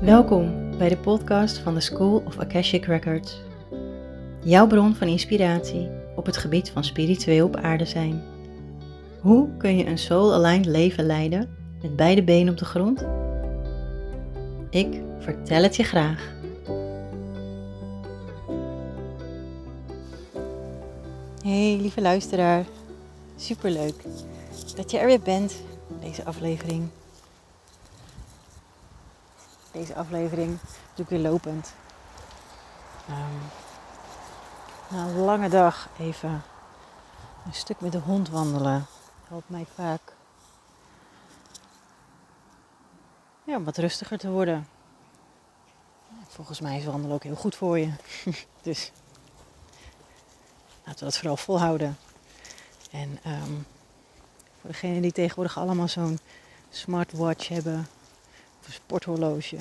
Welkom bij de podcast van de School of Akashic Records. Jouw bron van inspiratie op het gebied van spiritueel op aarde zijn. Hoe kun je een soul-aligned leven leiden met beide benen op de grond? Ik vertel het je graag. Hey lieve luisteraar, superleuk dat je er weer bent deze aflevering. Deze aflevering doe ik weer lopend. Um, na een lange dag even een stuk met de hond wandelen helpt mij vaak ja, om wat rustiger te worden. Volgens mij is wandelen ook heel goed voor je. dus laten we dat vooral volhouden. En um, voor degenen die tegenwoordig allemaal zo'n smartwatch hebben, of een sporthorloge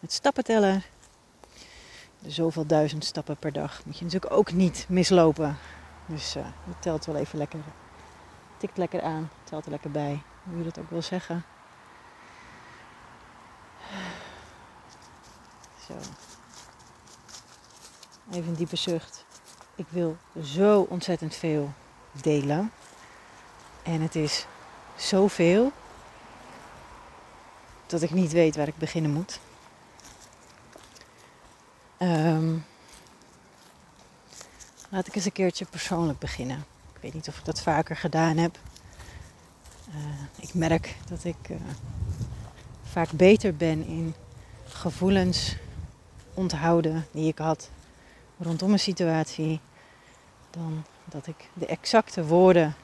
met stappenteller. De zoveel duizend stappen per dag moet je natuurlijk ook niet mislopen. Dus uh, dat telt wel even lekker. Tikt lekker aan, telt er lekker bij. Hoe je dat ook wil zeggen. Zo. Even een diepe zucht. Ik wil zo ontzettend veel delen. En het is zoveel dat ik niet weet waar ik beginnen moet. Um, laat ik eens een keertje persoonlijk beginnen. Ik weet niet of ik dat vaker gedaan heb. Uh, ik merk dat ik uh, vaak beter ben in gevoelens onthouden die ik had rondom een situatie, dan dat ik de exacte woorden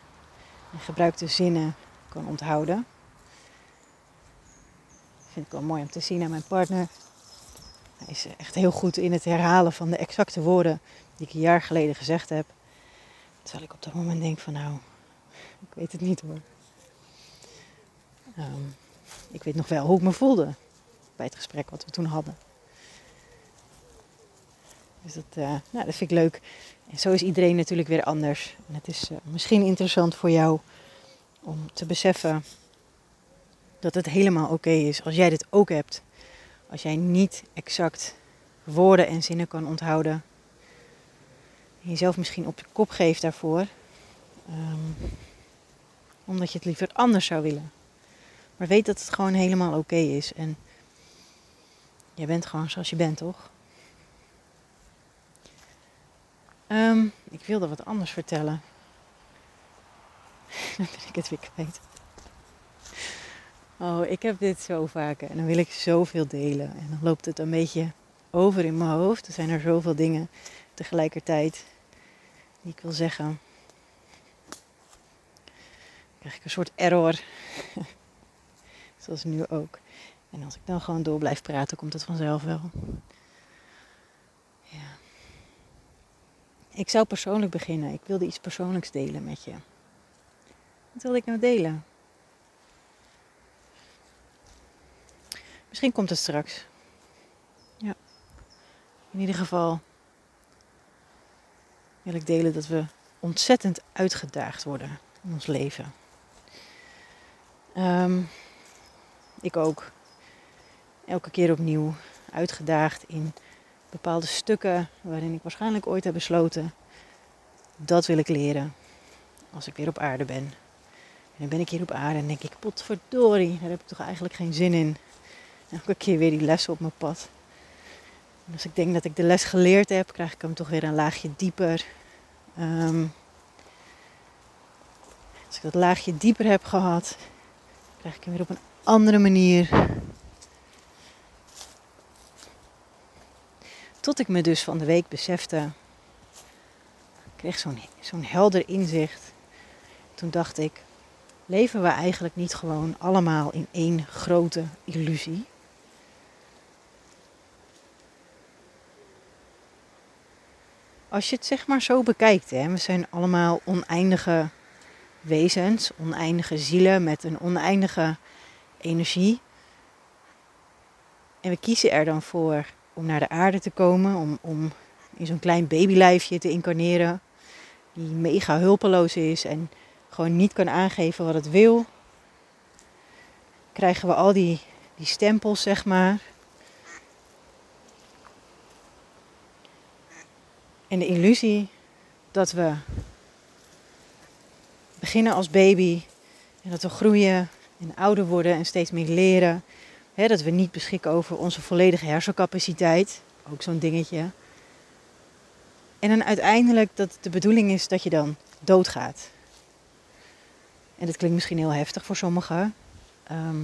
en gebruikte zinnen kan onthouden. Vind ik wel mooi om te zien aan mijn partner. Hij is echt heel goed in het herhalen van de exacte woorden die ik een jaar geleden gezegd heb. Terwijl ik op dat moment denk van nou, ik weet het niet hoor. Um, ik weet nog wel hoe ik me voelde bij het gesprek wat we toen hadden. Dus dat, uh, nou, dat vind ik leuk. En zo is iedereen natuurlijk weer anders. En het is uh, misschien interessant voor jou om te beseffen dat het helemaal oké is als jij dit ook hebt. Als jij niet exact woorden en zinnen kan onthouden. En jezelf misschien op je kop geeft daarvoor. Um, omdat je het liever anders zou willen. Maar weet dat het gewoon helemaal oké is. En jij bent gewoon zoals je bent, toch? Um, ik wilde wat anders vertellen. Dan ben ik het weer kwijt. Oh, ik heb dit zo vaak en dan wil ik zoveel delen. En dan loopt het een beetje over in mijn hoofd. Er zijn er zoveel dingen tegelijkertijd die ik wil zeggen. Dan krijg ik een soort error. Zoals nu ook. En als ik dan gewoon door blijf praten, komt het vanzelf wel. Ik zou persoonlijk beginnen. Ik wilde iets persoonlijks delen met je. Wat wilde ik nou delen? Misschien komt het straks. Ja. In ieder geval wil ik delen dat we ontzettend uitgedaagd worden in ons leven. Um, ik ook. Elke keer opnieuw uitgedaagd in bepaalde stukken waarin ik waarschijnlijk ooit heb besloten dat wil ik leren als ik weer op aarde ben. En dan ben ik hier op aarde en denk ik, potverdorie, daar heb ik toch eigenlijk geen zin in. Elke keer weer die lessen op mijn pad. En als ik denk dat ik de les geleerd heb, krijg ik hem toch weer een laagje dieper. Um, als ik dat laagje dieper heb gehad, krijg ik hem weer op een andere manier. Tot ik me dus van de week besefte. Ik kreeg zo'n zo'n helder inzicht. Toen dacht ik, leven we eigenlijk niet gewoon allemaal in één grote illusie? Als je het zeg maar zo bekijkt, hè, we zijn allemaal oneindige wezens, oneindige zielen met een oneindige energie. En we kiezen er dan voor om naar de aarde te komen, om, om in zo'n klein babylijfje te incarneren, die mega hulpeloos is en gewoon niet kan aangeven wat het wil. krijgen we al die, die stempels, zeg maar. En de illusie dat we beginnen als baby en dat we groeien en ouder worden en steeds meer leren. Dat we niet beschikken over onze volledige hersencapaciteit. Ook zo'n dingetje. En dan uiteindelijk dat de bedoeling is dat je dan doodgaat. En dat klinkt misschien heel heftig voor sommigen. Ehm,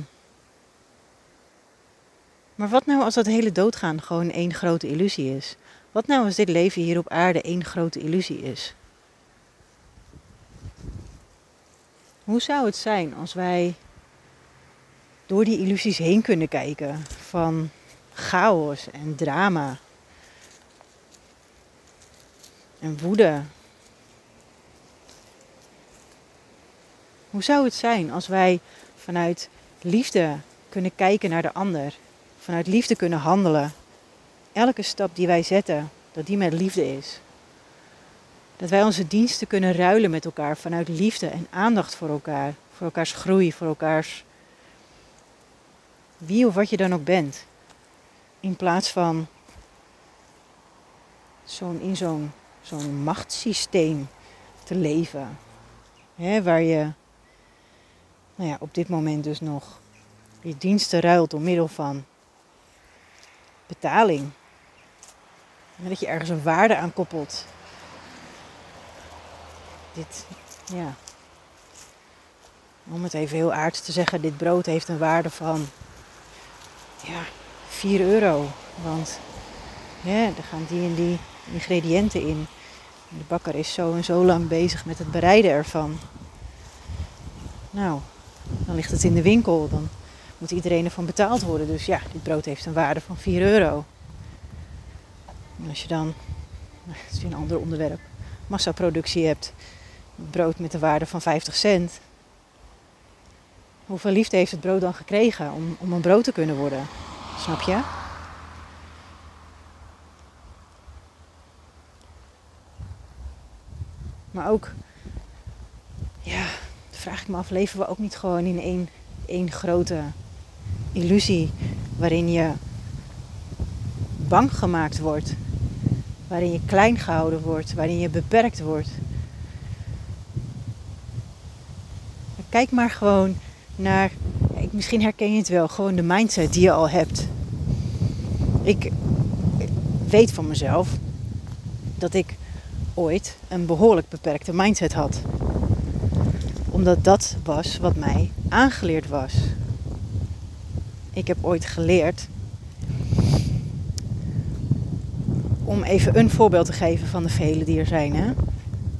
maar wat nou als dat hele doodgaan gewoon één grote illusie is? Wat nou als dit leven hier op aarde één grote illusie is? Hoe zou het zijn als wij door die illusies heen kunnen kijken van chaos en drama en woede? Hoe zou het zijn als wij vanuit liefde kunnen kijken naar de ander, vanuit liefde kunnen handelen? Elke stap die wij zetten, dat die met liefde is. Dat wij onze diensten kunnen ruilen met elkaar vanuit liefde en aandacht voor elkaar. Voor elkaars groei, voor elkaars wie of wat je dan ook bent. In plaats van zo'n, in zo'n, zo'n machtssysteem te leven. Hè, waar je nou ja, op dit moment dus nog je diensten ruilt door middel van betaling. En dat je ergens een waarde aan koppelt dit, ja. Om het even heel aardig te zeggen, dit brood heeft een waarde van ja, 4 euro. Want ja, er gaan die en die ingrediënten in. de bakker is zo en zo lang bezig met het bereiden ervan. Nou, dan ligt het in de winkel. Dan moet iedereen ervan betaald worden. Dus ja, dit brood heeft een waarde van 4 euro. En als je dan, dat is een ander onderwerp, massaproductie hebt, brood met de waarde van 50 cent. Hoeveel liefde heeft het brood dan gekregen om, om een brood te kunnen worden? Snap je? Maar ook, ja, vraag ik me af, leven we ook niet gewoon in één, één grote illusie waarin je bang gemaakt wordt, waarin je klein gehouden wordt, waarin je beperkt wordt, Kijk maar gewoon naar, misschien herken je het wel, gewoon de mindset die je al hebt. Ik weet van mezelf dat ik ooit een behoorlijk beperkte mindset had. Omdat dat was wat mij aangeleerd was. Ik heb ooit geleerd om even een voorbeeld te geven van de vele die er zijn. Hè?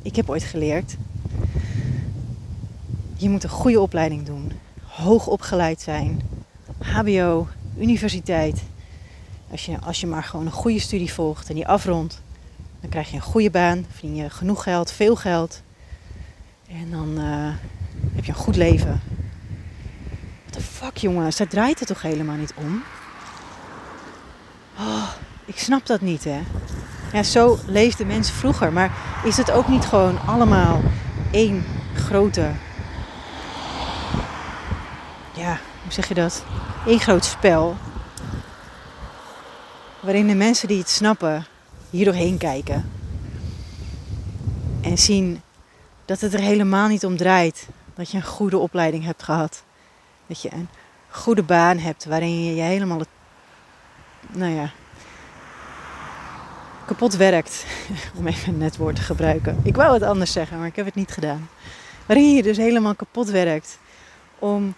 Ik heb ooit geleerd je moet een goede opleiding doen. Hoog opgeleid zijn. HBO, universiteit. Als je, als je maar gewoon een goede studie volgt en die afrondt, dan krijg je een goede baan, verdien je genoeg geld, veel geld. En dan uh, heb je een goed leven. What the fuck jongens, daar draait het toch helemaal niet om? Oh, ik snap dat niet hè. Ja, zo leefden mensen vroeger. Maar is het ook niet gewoon allemaal één grote ja, hoe zeg je dat? Een groot spel. Waarin de mensen die het snappen hier doorheen kijken. En zien dat het er helemaal niet om draait. Dat je een goede opleiding hebt gehad. Dat je een goede baan hebt waarin je je helemaal het, nou ja, kapot werkt. Om even een net woord te gebruiken. Ik wou het anders zeggen, maar ik heb het niet gedaan. Waarin je dus helemaal kapot werkt om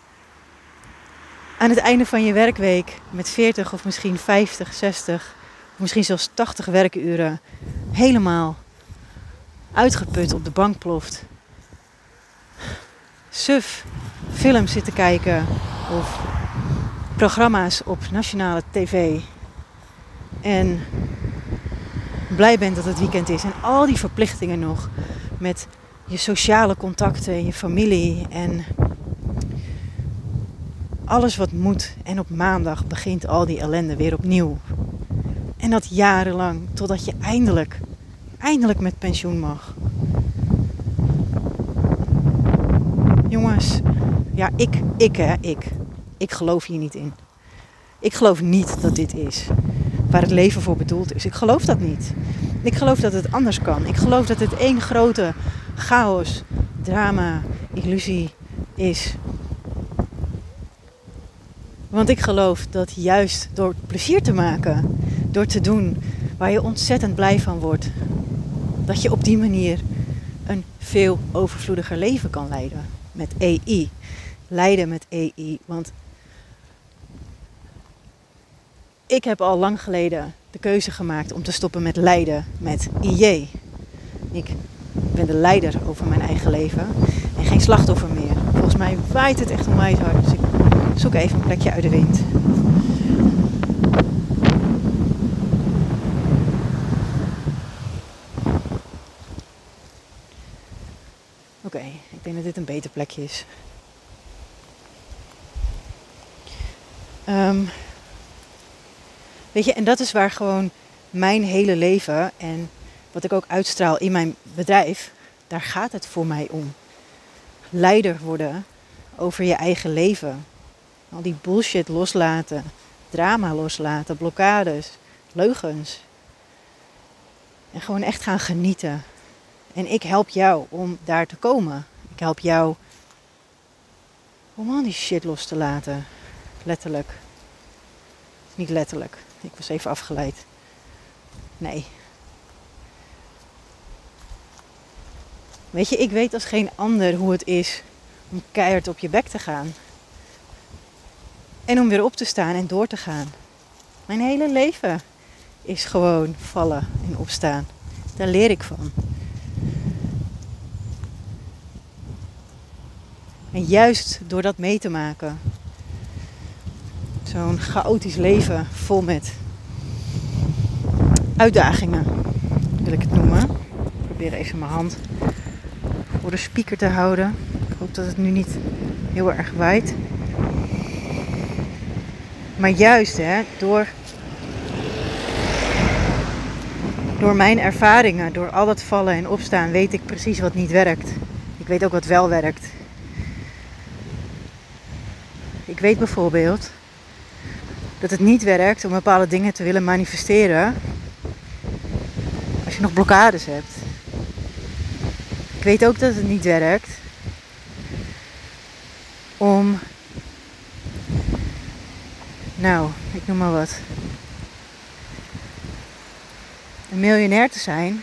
aan het einde van je werkweek met 40 of misschien 50, 60 of misschien zelfs 80 werkuren helemaal uitgeput op de bank ploft. Suf films zitten kijken of programma's op nationale tv. En blij bent dat het weekend is. En al die verplichtingen nog met je sociale contacten en je familie en alles wat moet. En op maandag begint al die ellende weer opnieuw. En dat jarenlang, totdat je eindelijk, eindelijk met pensioen mag. Jongens, ja, ik, ik hè, ik. ik geloof hier niet in. Ik geloof niet dat dit is waar het leven voor bedoeld is. Ik geloof dat niet. Ik geloof dat het anders kan. Ik geloof dat het één grote chaos, drama, illusie is. Want ik geloof dat juist door plezier te maken, door te doen waar je ontzettend blij van wordt, dat je op die manier een veel overvloediger leven kan leiden met EI. Leiden met EI. Want ik heb al lang geleden de keuze gemaakt om te stoppen met lijden met IJ. Ik ben de leider over mijn eigen leven en geen slachtoffer meer. Volgens mij waait het echt onwijs hard, dus ik zoek even een plekje uit de wind. Oké, ik denk dat dit een beter plekje is. Um, Weet je, en dat is waar gewoon mijn hele leven en wat ik ook uitstraal in mijn bedrijf, daar gaat het voor mij om. Leider worden over je eigen leven. Al die bullshit loslaten, drama loslaten, blokkades, leugens. En gewoon echt gaan genieten. En ik help jou om daar te komen. Ik help jou om al die shit los te laten. Letterlijk. Niet letterlijk. Ik was even afgeleid. Nee. Weet je, ik weet als geen ander hoe het is om keihard op je bek te gaan. En om weer op te staan en door te gaan. Mijn hele leven is gewoon vallen en opstaan. Daar leer ik van. En juist door dat mee te maken, zo'n chaotisch leven vol met uitdagingen, wil ik het noemen. Ik probeer even mijn hand voor de speaker te houden. Ik hoop dat het nu niet heel erg waait. Maar juist hè, door, door mijn ervaringen, door al dat vallen en opstaan, weet ik precies wat niet werkt. Ik weet ook wat wel werkt. Ik weet bijvoorbeeld dat het niet werkt om bepaalde dingen te willen manifesteren als je nog blokkades hebt. Ik weet ook dat het niet werkt om, nou, ik noem maar wat, een miljonair te zijn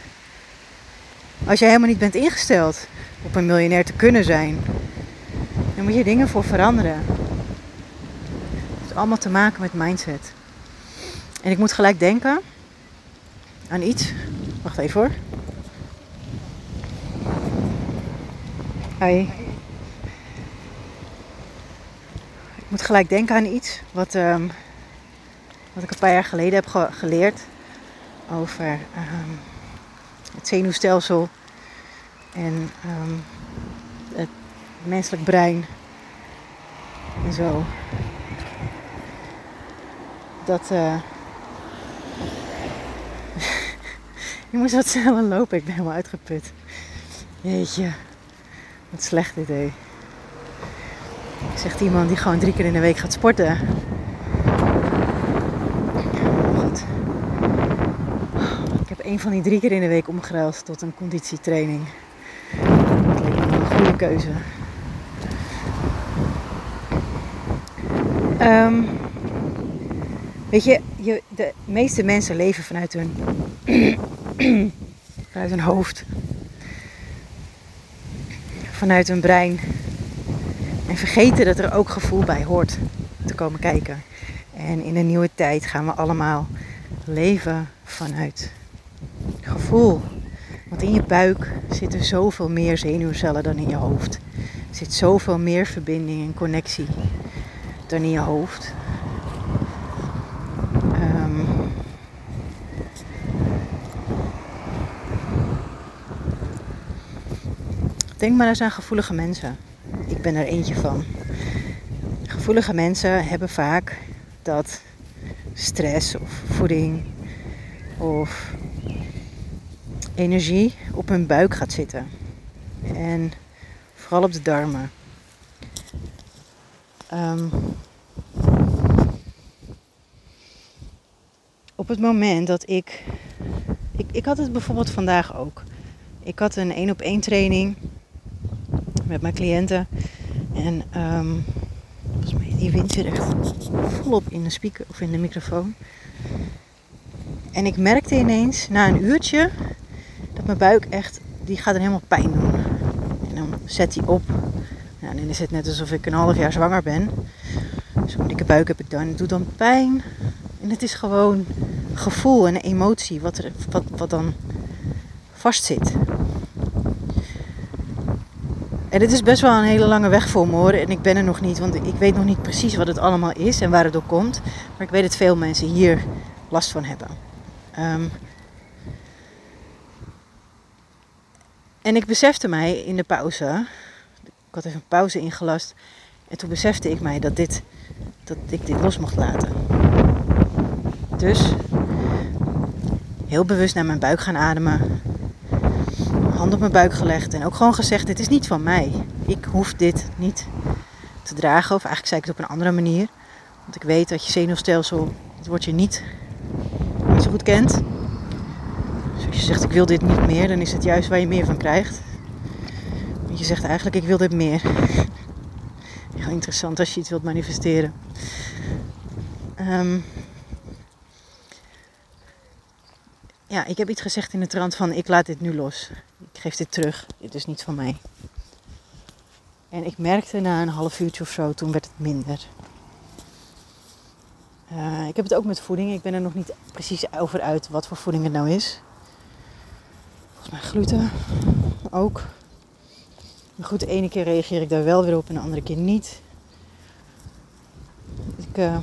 als je helemaal niet bent ingesteld op een miljonair te kunnen zijn. Dan moet je dingen voor veranderen allemaal te maken met mindset. En ik moet gelijk denken aan iets. Wacht even hoor. Hi. Ik moet gelijk denken aan iets wat, um, wat ik een paar jaar geleden heb geleerd over um, het zenuwstelsel en um, het menselijk brein en zo dat. Uh... je moest wat sneller lopen, ik ben helemaal uitgeput. Jeetje, wat slecht hé. Zegt iemand die gewoon drie keer in de week gaat sporten. Goed. Ik heb een van die drie keer in de week omgeruild tot een conditietraining. Dat leek me een goede keuze. Um, Weet je, je, de meeste mensen leven vanuit hun, vanuit hun hoofd. Vanuit hun brein. En vergeten dat er ook gevoel bij hoort te komen kijken. En in een nieuwe tijd gaan we allemaal leven vanuit gevoel. Want in je buik zitten zoveel meer zenuwcellen dan in je hoofd. Er zit zoveel meer verbinding en connectie dan in je hoofd. Denk maar eens aan gevoelige mensen. Ik ben er eentje van. Gevoelige mensen hebben vaak dat stress of voeding of energie op hun buik gaat zitten. En vooral op de darmen. Ehm, op het moment dat ik, ik. Ik had het bijvoorbeeld vandaag ook. Ik had een één op één training met mijn cliënten. En um, volgens mij die wind zit echt volop in de speaker of in de microfoon. En ik merkte ineens na een uurtje dat mijn buik echt, die gaat er helemaal pijn doen. En dan zet hij op. Ja, dan is het net alsof ik een half jaar zwanger ben. Zo'n dikke buik heb ik dan. Het doet dan pijn. En het is gewoon gevoel en emotie wat, er, wat, wat dan vastzit. En dit is best wel een hele lange weg voor me hoor. En ik ben er nog niet, want ik weet nog niet precies wat het allemaal is en waar het door komt. Maar ik weet dat veel mensen hier last van hebben. Um, en ik besefte mij in de pauze, ik had even een pauze ingelast. En toen besefte ik mij dat, dit, dat ik dit los mocht laten. Dus heel bewust naar mijn buik gaan ademen. Hand op mijn buik gelegd en ook gewoon gezegd: Dit is niet van mij. Ik hoef dit niet te dragen. Of eigenlijk zei ik het op een andere manier. Want ik weet dat je zenuwstelsel, het wordt je niet, niet zo goed kent. Dus als je zegt: Ik wil dit niet meer, dan is het juist waar je meer van krijgt. Want je zegt eigenlijk: Ik wil dit meer. Heel interessant als je iets wilt manifesteren. Um, ja, ik heb iets gezegd in de trant van ik laat dit nu los. Ik geef dit terug. Dit is niet van mij. En ik merkte na een half uurtje of zo, toen werd het minder. Uh, ik heb het ook met voeding. Ik ben er nog niet precies over uit wat voor voeding het nou is. Volgens mij gluten ook. Maar goed, de ene keer reageer ik daar wel weer op en de andere keer niet. Ik, uh,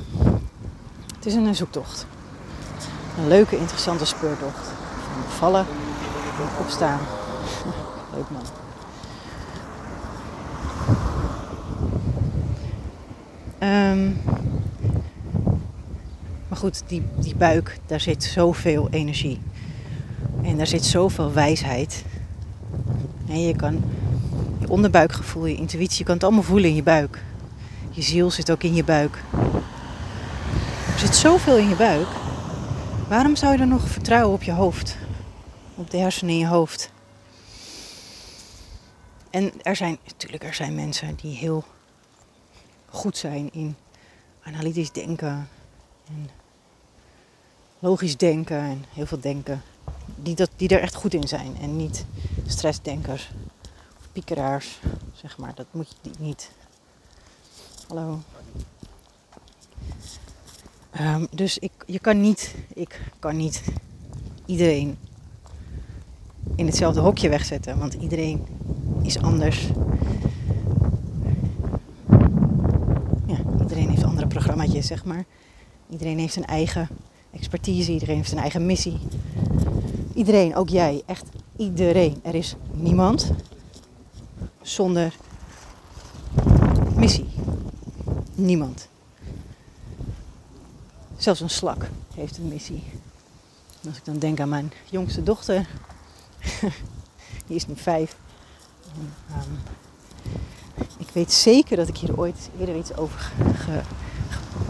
het is een zoektocht. Een leuke, interessante speurtocht. Vallen, opstaan. Leuk man. Um, maar goed, die, die buik, daar zit zoveel energie. En daar zit zoveel wijsheid. En je kan je onderbuikgevoel, je intuïtie, je kan het allemaal voelen in je buik. Je ziel zit ook in je buik. Er zit zoveel in je buik. Waarom zou je dan nog vertrouwen op je hoofd? Op de hersenen in je hoofd? En er zijn, natuurlijk, er zijn mensen die heel goed zijn in analytisch denken en logisch denken en heel veel denken. Die, dat, die er echt goed in zijn en niet stressdenkers of piekeraars, zeg maar. Dat moet je niet. Hallo. Um, dus ik, je kan niet, ik kan niet iedereen in hetzelfde hokje wegzetten, want iedereen is anders. Ja, iedereen heeft andere programma's, zeg maar. Iedereen heeft zijn eigen expertise, iedereen heeft zijn eigen missie. Iedereen, ook jij, echt iedereen. Er is niemand zonder missie. Niemand. Zelfs een slak heeft een missie. En als ik dan denk aan mijn jongste dochter, die is nu vijf. Um, ik weet zeker dat ik hier ooit eerder iets over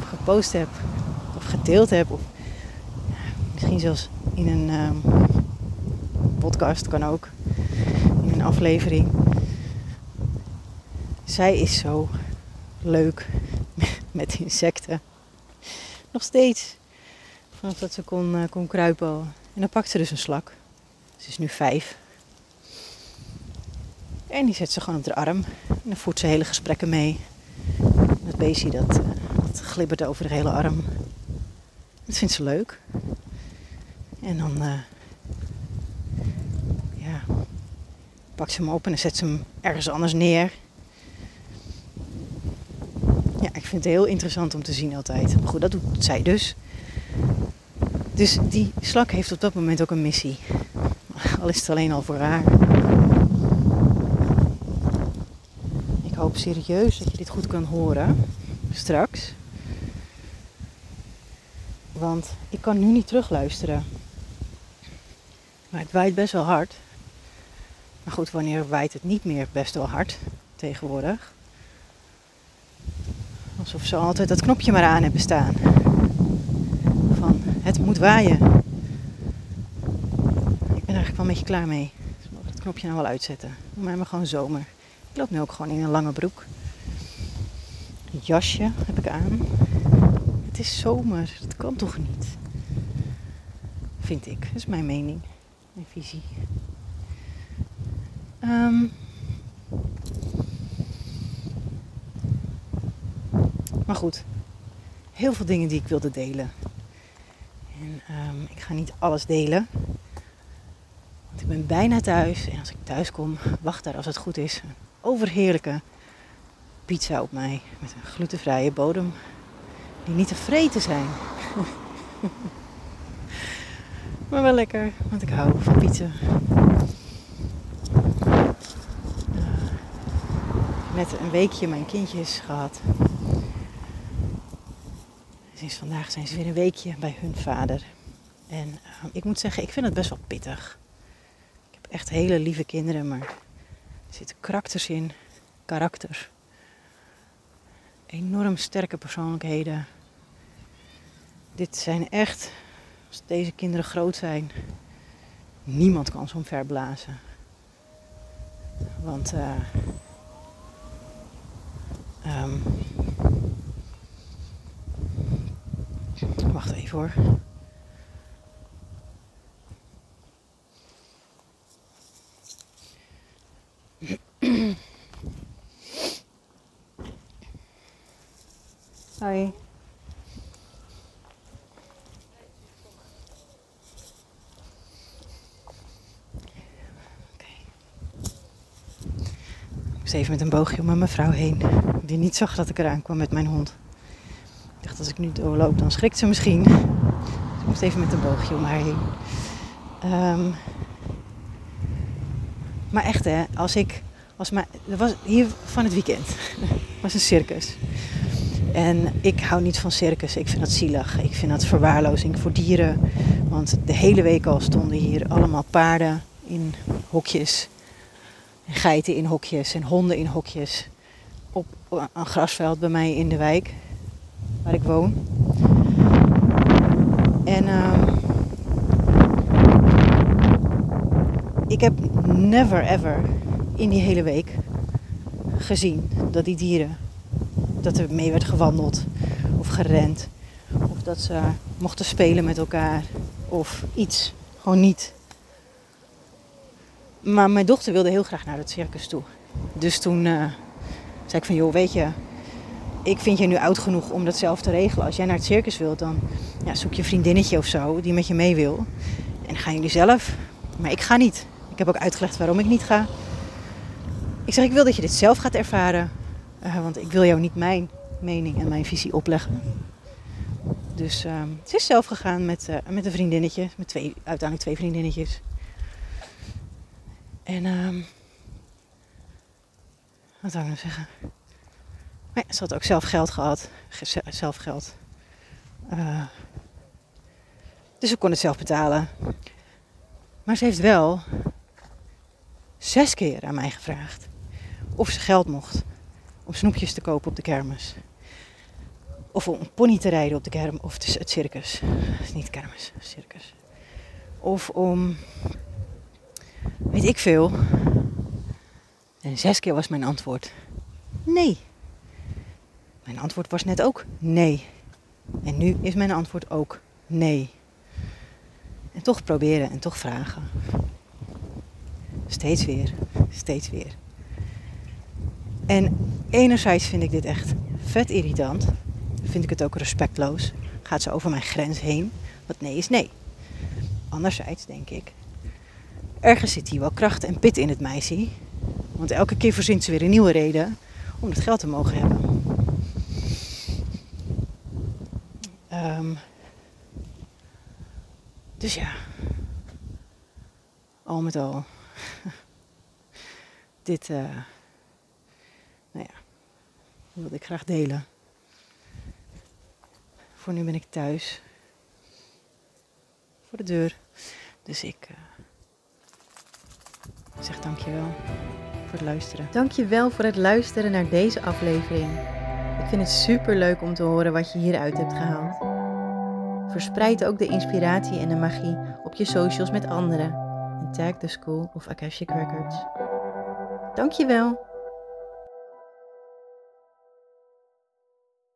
gepost heb, of gedeeld heb, of misschien zelfs in een um, podcast kan ook, in een aflevering. Zij is zo leuk met insecten. Nog steeds. Vanaf dat ze kon, uh, kon kruipen En dan pakt ze dus een slak. Ze is nu vijf. En die zet ze gewoon op de arm. En dan voert ze hele gesprekken mee. Dat beestje dat, uh, dat glibbert over de hele arm. Dat vindt ze leuk. En dan uh, ja, pakt ze hem op en dan zet ze hem ergens anders neer. Ja, ik vind het heel interessant om te zien altijd. Maar goed, dat doet zij dus. Dus die slak heeft op dat moment ook een missie. Al is het alleen al voor haar. Ik hoop serieus dat je dit goed kan horen. Straks. Want ik kan nu niet terugluisteren. Maar het waait best wel hard. Maar goed, wanneer waait het niet meer best wel hard tegenwoordig? Alsof ze altijd dat knopje maar aan hebben staan. Van Het moet waaien. Ik ben eigenlijk wel een beetje klaar mee. Dus we mogen het knopje nou wel uitzetten. Doe mij maar gewoon zomer. Ik loop nu ook gewoon in een lange broek. Een jasje heb ik aan. Het is zomer. Dat kan toch niet? Vind ik. Dat is mijn mening. Mijn visie. Ehm, maar goed. Heel veel dingen die ik wilde delen. En ehm, ik ga niet alles delen. Want ik ben bijna thuis. En als ik thuis kom, wacht daar als het goed is een overheerlijke pizza op mij. Met een glutenvrije bodem. Die niet te vreten zijn. maar wel lekker, want ik hou van pizza. Uh, net een weekje mijn kindjes gehad. Sinds vandaag zijn ze weer een weekje bij hun vader. En uh, ik moet zeggen, ik vind het best wel pittig. Ik heb echt hele lieve kinderen, maar er zitten karakters in. Karakter. Enorm sterke persoonlijkheden. Dit zijn echt, als deze kinderen groot zijn, niemand kan ze omverblazen. Want uh, um, wacht even hoor. Hoi. even met een boogje om mijn mevrouw heen. Die niet zag dat ik eraan kwam met mijn hond. Als ik nu doorloop, dan schrikt ze misschien. Dus ik moest even met een boogje om haar heen. Um, maar echt hè, als ik... Als mijn, dat was hier van het weekend. was een circus. En ik hou niet van circus. Ik vind dat zielig. Ik vind dat verwaarlozing voor dieren. Want de hele week al stonden hier allemaal paarden in hokjes geiten in hokjes en honden in hokjes op een grasveld bij mij in de wijk waar ik woon. En uh, ik heb never ever in die hele week gezien dat die dieren, dat er mee werd gewandeld of gerend. Of dat ze mochten spelen met elkaar of iets. Gewoon niet. Maar mijn dochter wilde heel graag naar het circus toe. Dus toen uh, zei ik van, joh, weet je, ik vind je nu oud genoeg om dat zelf te regelen. Als jij naar het circus wilt, dan ja, zoek je een vriendinnetje of zo die met je mee wil. En dan gaan jullie zelf. Maar ik ga niet. Ik heb ook uitgelegd waarom ik niet ga. Ik zeg, ik wil dat je dit zelf gaat ervaren. Uh, want ik wil jou niet mijn mening en mijn visie opleggen. Dus uh, ze is zelf gegaan met, uh, met een vriendinnetje. Met twee, uiteindelijk twee vriendinnetjes. En um, wat zou ik nou zeggen? Maar ja, ze had ook zelf geld gehad. Zelf geld. Uh, dus ze kon het zelf betalen. Maar ze heeft wel zes keer aan mij gevraagd of ze geld mocht om snoepjes te kopen op de kermis. Of om een pony te rijden op de kermis. Of het circus. Niet kermis, circus. Of om weet ik veel. En zes keer was mijn antwoord nee. Mijn antwoord was net ook nee. En nu is mijn antwoord ook nee. En toch proberen en toch vragen. Steeds weer, steeds weer. En enerzijds vind ik dit echt vet irritant. Vind ik het ook respectloos. Gaat ze over mijn grens heen? Want nee is nee. Anderzijds denk ik, ergens zit hier wel kracht en pit in het meisje. Want elke keer verzint ze weer een nieuwe reden om het geld te mogen hebben. Um, dus ja, al met al. Dit, uh, nou ja, wilde ik graag delen. Voor nu ben ik thuis. Voor de deur. Dus ik. Uh, zeg dankjewel voor het luisteren. Dankjewel voor het luisteren naar deze aflevering. Vind het super leuk om te horen wat je hieruit hebt gehaald. Verspreid ook de inspiratie en de magie op je socials met anderen. En tag de School of Akashic Records. Dankjewel.